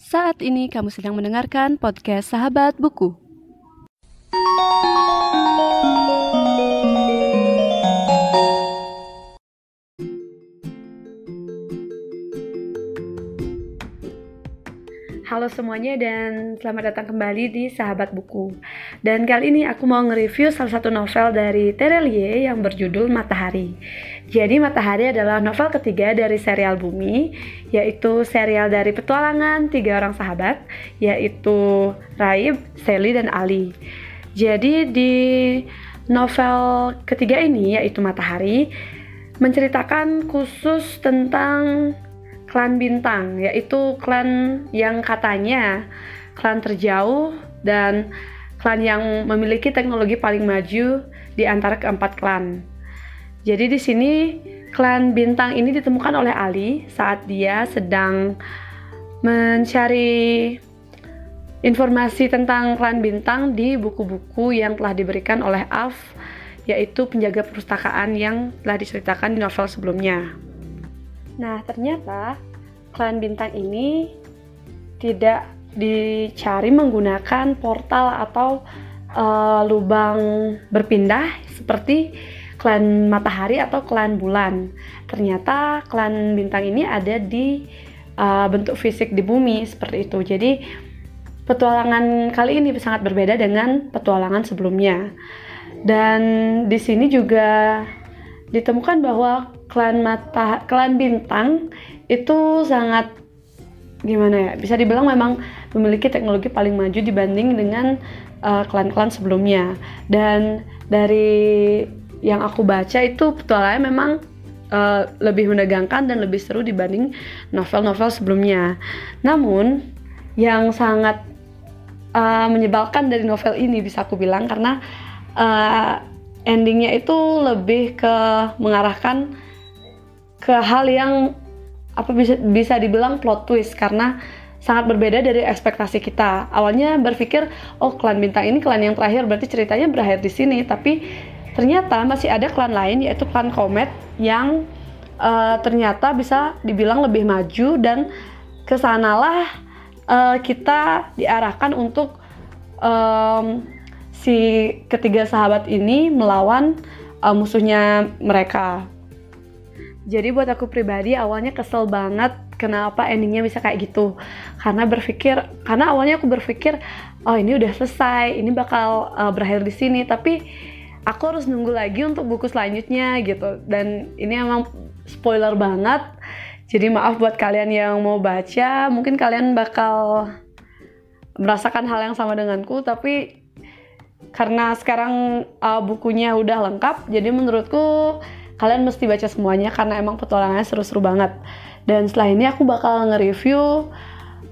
Saat ini kamu sedang mendengarkan podcast Sahabat Buku. Halo semuanya dan selamat datang kembali di Sahabat Buku. Dan kali ini aku mau nge-review salah satu novel dari Terelie yang berjudul Matahari. Jadi Matahari adalah novel ketiga dari serial Bumi, yaitu serial dari petualangan tiga orang sahabat, yaitu Raib, Sally, dan Ali. Jadi di novel ketiga ini, yaitu Matahari, menceritakan khusus tentang klan bintang, yaitu klan yang katanya klan terjauh dan klan yang memiliki teknologi paling maju di antara keempat klan. Jadi di sini klan bintang ini ditemukan oleh Ali saat dia sedang mencari informasi tentang klan bintang di buku-buku yang telah diberikan oleh Af, yaitu penjaga perpustakaan yang telah diceritakan di novel sebelumnya. Nah, ternyata klan bintang ini tidak dicari menggunakan portal atau uh, lubang berpindah seperti klan matahari atau klan bulan. Ternyata klan bintang ini ada di uh, bentuk fisik di bumi seperti itu. Jadi petualangan kali ini sangat berbeda dengan petualangan sebelumnya. Dan di sini juga ditemukan bahwa klan mata klan bintang itu sangat gimana ya bisa dibilang memang memiliki teknologi paling maju dibanding dengan uh, klan-klan sebelumnya. Dan dari yang aku baca itu petualangannya memang uh, lebih menegangkan dan lebih seru dibanding novel-novel sebelumnya. Namun yang sangat uh, menyebalkan dari novel ini bisa aku bilang karena uh, endingnya itu lebih ke mengarahkan ke hal yang apa bisa bisa dibilang plot twist karena sangat berbeda dari ekspektasi kita. Awalnya berpikir, oh klan bintang ini klan yang terakhir berarti ceritanya berakhir di sini, tapi ternyata masih ada klan lain yaitu klan Komet yang uh, ternyata bisa dibilang lebih maju dan ke sanalah uh, kita diarahkan untuk um, si ketiga sahabat ini melawan uh, musuhnya mereka. Jadi buat aku pribadi awalnya kesel banget kenapa endingnya bisa kayak gitu. Karena berpikir, karena awalnya aku berpikir, oh ini udah selesai, ini bakal uh, berakhir di sini. Tapi aku harus nunggu lagi untuk buku selanjutnya gitu. Dan ini emang spoiler banget. Jadi maaf buat kalian yang mau baca, mungkin kalian bakal merasakan hal yang sama denganku. Tapi karena sekarang uh, bukunya udah lengkap, jadi menurutku kalian mesti baca semuanya karena emang petualangannya seru-seru banget. Dan setelah ini aku bakal nge-review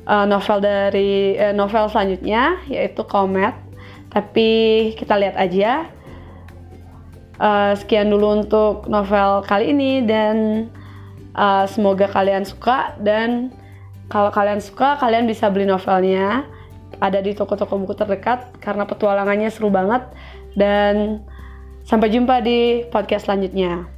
uh, novel dari uh, novel selanjutnya yaitu Comet. Tapi kita lihat aja. Uh, sekian dulu untuk novel kali ini dan uh, semoga kalian suka dan kalau kalian suka kalian bisa beli novelnya ada di toko-toko buku terdekat karena petualangannya seru banget dan sampai jumpa di podcast selanjutnya.